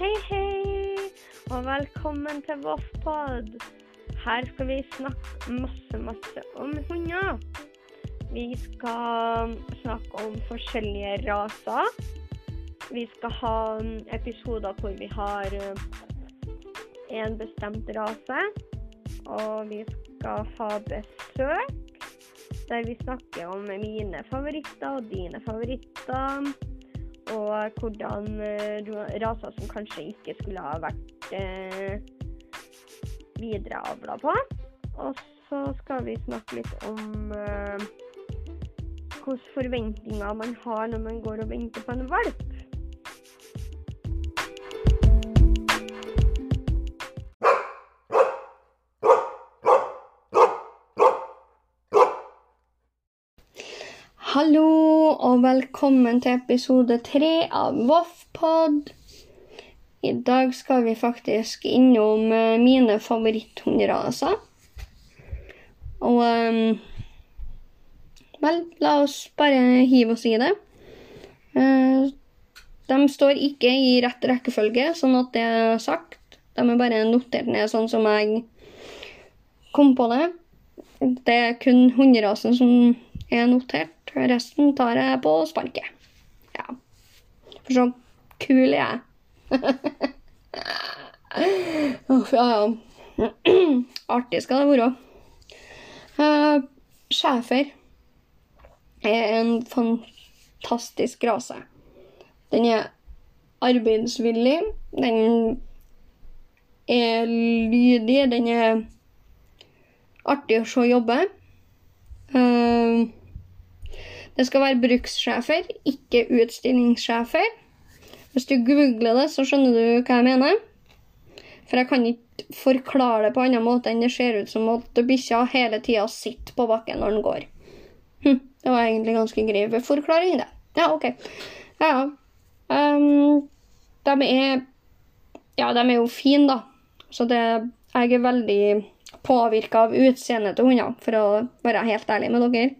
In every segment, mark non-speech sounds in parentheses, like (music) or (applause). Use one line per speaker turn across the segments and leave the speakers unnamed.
Hei, hei, og velkommen til Voffpod. Her skal vi snakke masse, masse om hunder. Vi skal snakke om forskjellige raser. Vi skal ha episoder hvor vi har en bestemt rase. Og vi skal ha besøk, der vi snakker om mine favoritter og dine favoritter og hvordan uh, raser som kanskje ikke skulle ha vært uh, videreavla på. Og så skal vi snakke litt om uh, hvilke forventninger man har når man går og venter på en valp. Hallo og velkommen til episode tre av Voffpod. I dag skal vi faktisk innom uh, mine favoritthundraser. Og um, Vel, la oss bare hive oss i det. Uh, de står ikke i rett rekkefølge, sånn at det er sagt. De er bare notert ned sånn som jeg kom på det. Det er kun hunderasen som er notert. Resten tar jeg på sparket. Ja. For så kul er jeg. (laughs) Uff, ja, ja. (clears throat) Artig skal det være. Uh, schæfer er en fantastisk rase. Den er arbeidsvillig. Den er lydig. Den er artig å se jobbe. Uh, det skal være brukssjefer, ikke utstillingssjefer. Hvis du googler det, så skjønner du hva jeg mener. For jeg kan ikke forklare det på en annen måte enn det ser ut som at bikkja hele tida sitter på bakken når den går. Hm, det var egentlig ganske grei forklaring, det. Ja, OK. Ja, ja. Um, de er Ja, de er jo fine, da. Så det Jeg er veldig påvirka av utseendet til hunder, for å være helt ærlig med dere.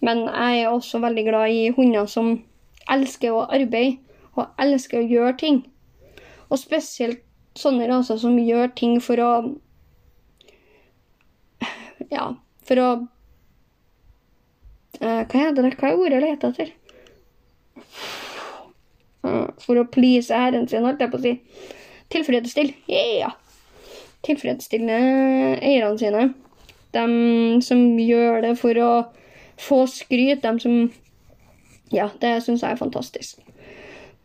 Men jeg er også veldig glad i hunder som elsker å arbeide og elsker å gjøre ting. Og spesielt sånne raser som gjør ting for å Ja, for å uh, Hva heter det? Hva er ordet jeg leter etter? Uh, for å please æren sin, holdt jeg på å si. Tilfredsstille. Yeah! Tilfredsstille eierne sine. De som gjør det for å få skryt, dem som Ja, det syns jeg er fantastisk.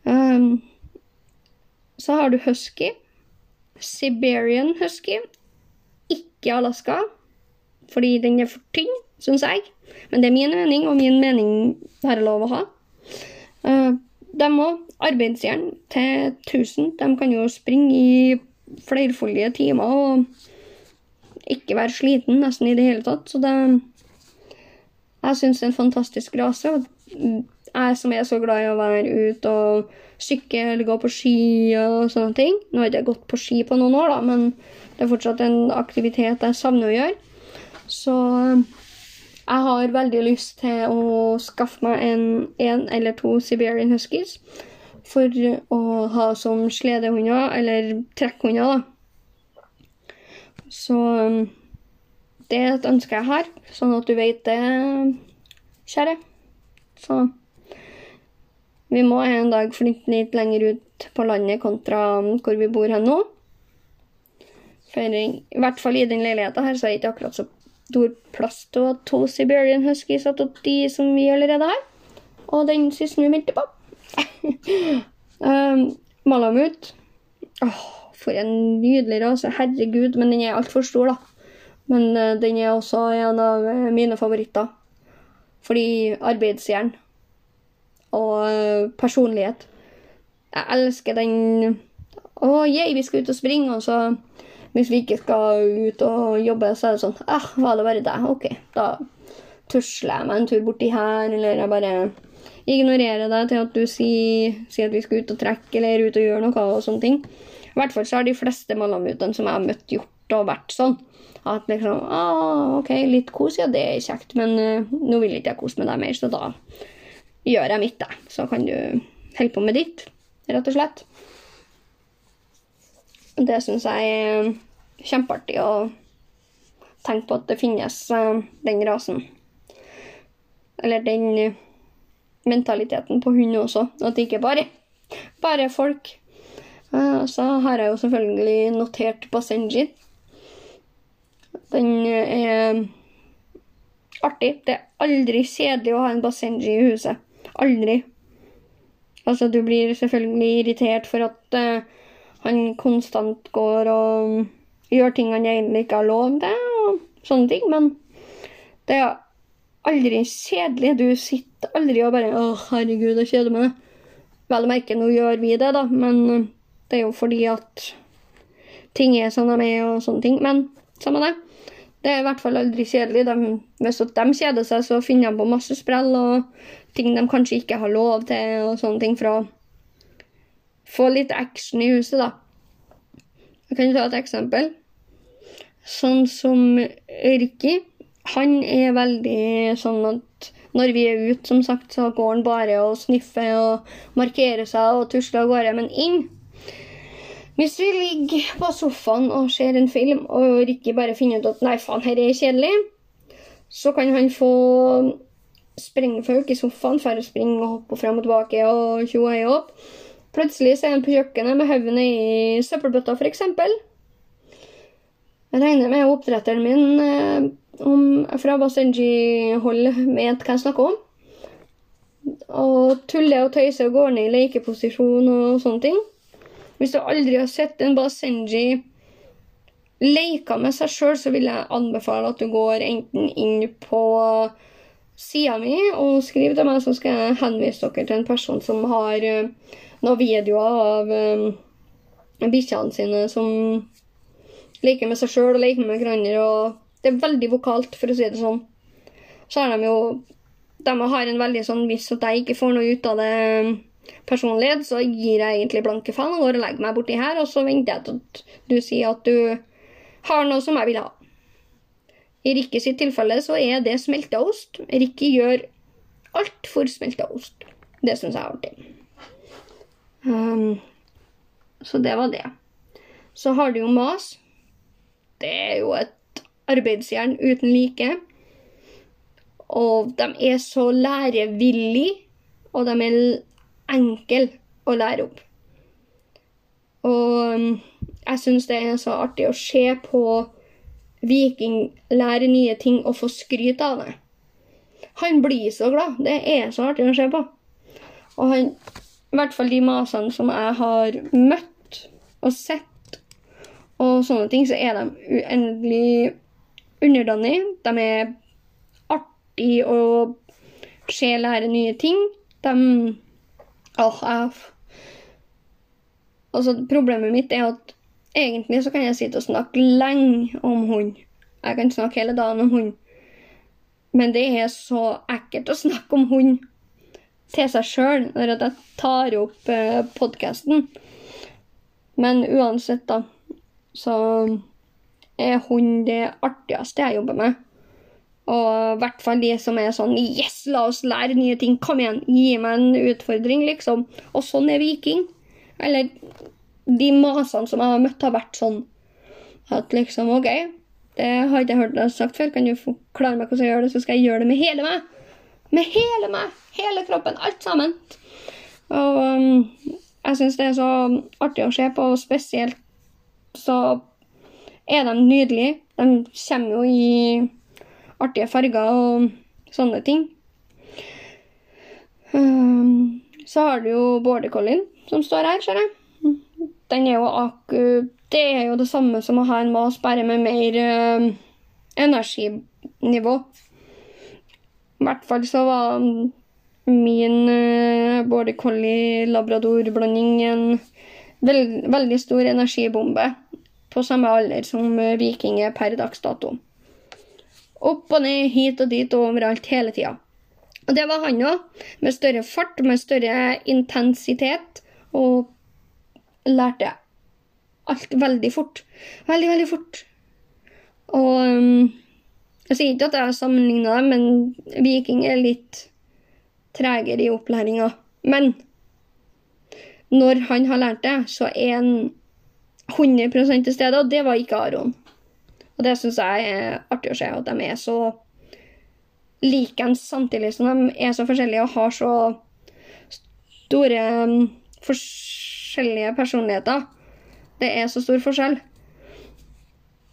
Um, så har du husky. Siberian husky. Ikke Alaska, fordi den er for tynn, syns jeg. Men det er min mening, og min mening har jeg lov å ha. Uh, de òg. Arbeidsjern til 1000. De kan jo springe i flerfoldige timer og ikke være sliten nesten i det hele tatt. Så det jeg syns det er en fantastisk rase. Jeg som er så glad i å være ute og sykle gå på ski og sånne ting. Nå har jeg ikke gått på ski på noen år, da, men det er fortsatt en aktivitet jeg savner å gjøre. Så jeg har veldig lyst til å skaffe meg en, en eller to Siberian Huskies for å ha som sledehunder, eller trekkhunder, da. Så det er et ønske jeg har, sånn at du vet det, kjære. Så vi må en dag flytte litt lenger ut på landet kontra hvor vi bor her nå. For i hvert fall i den leiligheten her så er det ikke akkurat så stor plass til å ha to Siberian Huskies og de som vi allerede har. Og den siste vi meldte på. um, (laughs) Malamut. Åh, for en nydelig rase. Herregud, men den er altfor stor, da. Men uh, den er også en av uh, mine favoritter. Fordi arbeidsjern og uh, personlighet. Jeg elsker den Å, oh, yeah, vi skal ut og springe, og så hvis vi ikke skal ut og jobbe, så er det sånn ah, Var det bare deg? OK, da tusler jeg meg en tur borti her, eller jeg bare ignorerer deg til at du sier, sier, at vi skal ut og trekke eller ut og gjøre noe og sånne ting. I hvert fall så har de fleste malamutene som jeg har møtt, gjort og vært sånn. At liksom ah, OK, litt kos, ja, det er kjekt, men uh, nå vil ikke jeg kose med deg mer, så da gjør jeg mitt, da. Så kan du holde på med ditt, rett og slett. Det syns jeg er kjempeartig å tenke på at det finnes uh, den rasen. Eller den uh, mentaliteten på hund også. At det ikke bare bare folk. Eh, Så har jeg jo selvfølgelig notert Basenji. Den er artig. Det er aldri kjedelig å ha en Basenji i huset. Aldri. Altså, du blir selvfølgelig irritert for at uh, han konstant går og gjør ting han egentlig ikke har lov til, og sånne ting, men det er aldri kjedelig. Du sitter aldri og bare 'Å, herregud, jeg kjeder meg'. Vel å merke, nå gjør vi det, da, men eh, det er jo fordi at ting er som de er, og sånne ting. Men samme det. Det er i hvert fall aldri kjedelig. De, hvis de kjeder seg, så finner de på masse sprell og ting de kanskje ikke har lov til, og sånne ting for å få litt action i huset, da. Jeg kan ta et eksempel. Sånn som Ricky. Han er veldig sånn at når vi er ute, som sagt, så går han bare og sniffer og markerer seg og tusler av gårde. Men inn Hvis vi ligger på sofaen og ser en film, og Ricky bare finner ut at nei, faen, her er kjedelig, så kan han få springfolk i sofaen, for å springe og hoppe frem og tilbake og tjo og opp. Plutselig så er han på kjøkkenet med hodet i søppelbøtta, f.eks. Jeg regner med oppdretteren min eh, om, fra Basenji-hold vet hva jeg snakker om. Og tuller og tøyser og går ned i lekeposisjon og sånne ting. Hvis du aldri har sett en Basenji leke med seg sjøl, så vil jeg anbefale at du går enten inn på sida mi og skriver til meg, så skal jeg henvise dere til en person som har eh, noen videoer av eh, bikkjene sine som leker med seg sjøl og leker med hverandre. og Det er veldig vokalt, for å si det sånn. Så er de jo De har en veldig sånn viss at jeg ikke får noe ut av det personlig, så gir jeg egentlig blanke faen og går og legger meg borti her, og så venter jeg til at du sier at du har noe som jeg vil ha. I Rikke sitt tilfelle så er det smelta ost. Rikke gjør alt for smelta ost. Det syns jeg er artig. Um, så det var det. Så har du jo mas. Det er jo et arbeidsjern uten like. Og de er så lærevillige, og de er enkle å lære opp. Og um, jeg syns det er så artig å se på Viking lære nye ting og få skryt av det. Han blir så glad. Det er så artig å se på. Og han, i hvert fall de masene som jeg har møtt og sett, og sånne ting, så er de uendelig underdanige. De er artige å se lære nye ting. De Åh, jeg Altså, problemet mitt er at egentlig så kan jeg sitte og snakke lenge om hund. Jeg kan snakke hele dagen om hund. Men det er så ekkelt å snakke om hund til seg sjøl når jeg tar opp eh, podkasten. Men uansett, da, så er hund det artigste jeg jobber med. Og i hvert fall de som er sånn Yes, la oss lære nye ting. Kom igjen, gi meg en utfordring, liksom. Og sånn er Viking. Eller de masene som jeg har møtt, har vært sånn at liksom OK, det har ikke jeg hørt deg sagt før. Kan du forklare meg hvordan jeg gjør det, så skal jeg gjøre det med hele meg. Med hele meg. Hele kroppen. Alt sammen. Og um, jeg syns det er så artig å se på, og spesielt så er de nydelige. De kommer jo i artige farger og sånne ting. Um, så har du jo border collien som står her, ser jeg. Den er jo akkurat Det er jo det samme som å ha en mas, bare med mer um, energinivå. I hvert fall så var min uh, border collie-labrador-blanding en veld, veldig stor energibombe på samme alder som uh, Viking er per dags dato. Opp og ned, hit og dit og overalt hele tida. Og det var han òg, med større fart, med større intensitet og lærte alt veldig fort. Veldig, veldig fort. Og um, jeg sier ikke at jeg har sammenligna dem, men Viking er litt tregere i opplæringa. Men når han har lært det, så er han 100 til stede, og det var ikke Aron. Og det syns jeg er artig å se, at de er så likens samtidig som de er så forskjellige og har så store um, forskjellige personligheter. Det er så stor forskjell.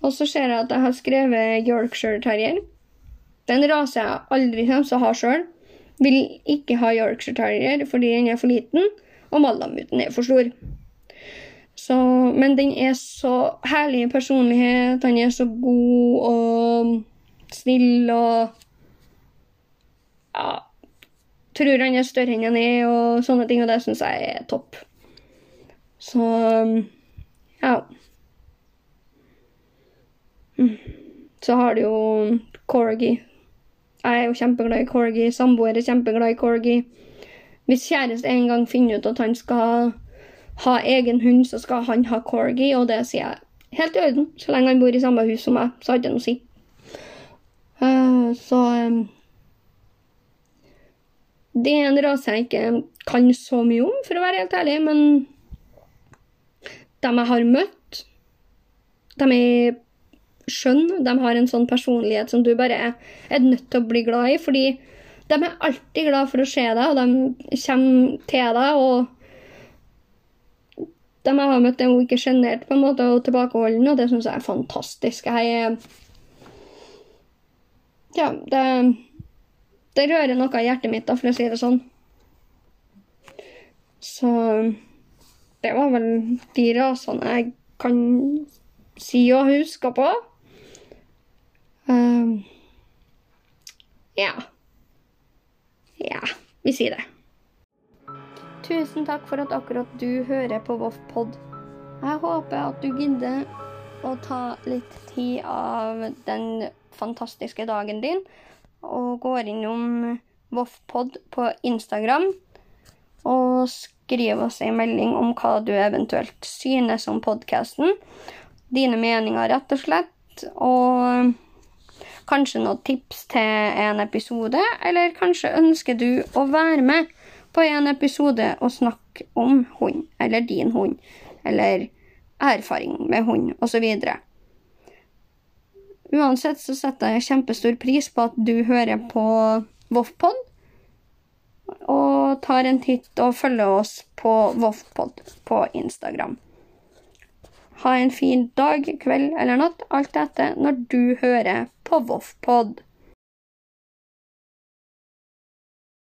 Og så ser jeg at jeg har skrevet Yorkshire Terrier. Den rase jeg aldri kommer til å ha sjøl. Vil ikke ha Yorkshire Terrier fordi den er for liten, og Malamuten er for stor. Så, men den er så herlig i personlighet. Han er så god og snill og Ja. Tror han er større enn han er, og sånne ting, og det syns jeg er topp. Så ja. Så har du jo Corgi. Jeg er jo kjempeglad i Corgi. Samboer er kjempeglad i Corgi. Hvis kjæreste en gang finner ut at han skal ha egen hund, så skal han ha Corgi, og det sier jeg helt i orden. Så lenge han bor i samme hus som meg, så hadde det noe å si. Uh, så um, Det er en rase jeg ikke kan så mye om, for å være helt ærlig, men de jeg har møtt, de er skjønne. De har en sånn personlighet som du bare er nødt til å bli glad i, fordi de er alltid glad for å se deg, og de kommer til deg. og de jeg har møtt, er jo ikke sjenert på en måte og tilbakeholden, og det syns jeg er fantastisk. Jeg er Ja, det, det rører noe i hjertet mitt, da, for å si det sånn. Så det var vel de rasene jeg kan si og huske på. Um, ja. Ja, vi sier det. Tusen takk for at akkurat du hører på Voff Pod. Jeg håper at du gidder å ta litt tid av den fantastiske dagen din og går innom Voff Pod på Instagram og skriver oss en melding om hva du eventuelt synes om podkasten. Dine meninger, rett og slett. Og kanskje noen tips til en episode, eller kanskje ønsker du å være med på en episode og snakke om hund, eller din hund, eller erfaring med hund, osv. Uansett så setter jeg kjempestor pris på at du hører på Voffpod, og tar en titt og følger oss på Voffpod på Instagram. Ha en fin dag, kveld eller natt, alt etter når du hører på Voffpod.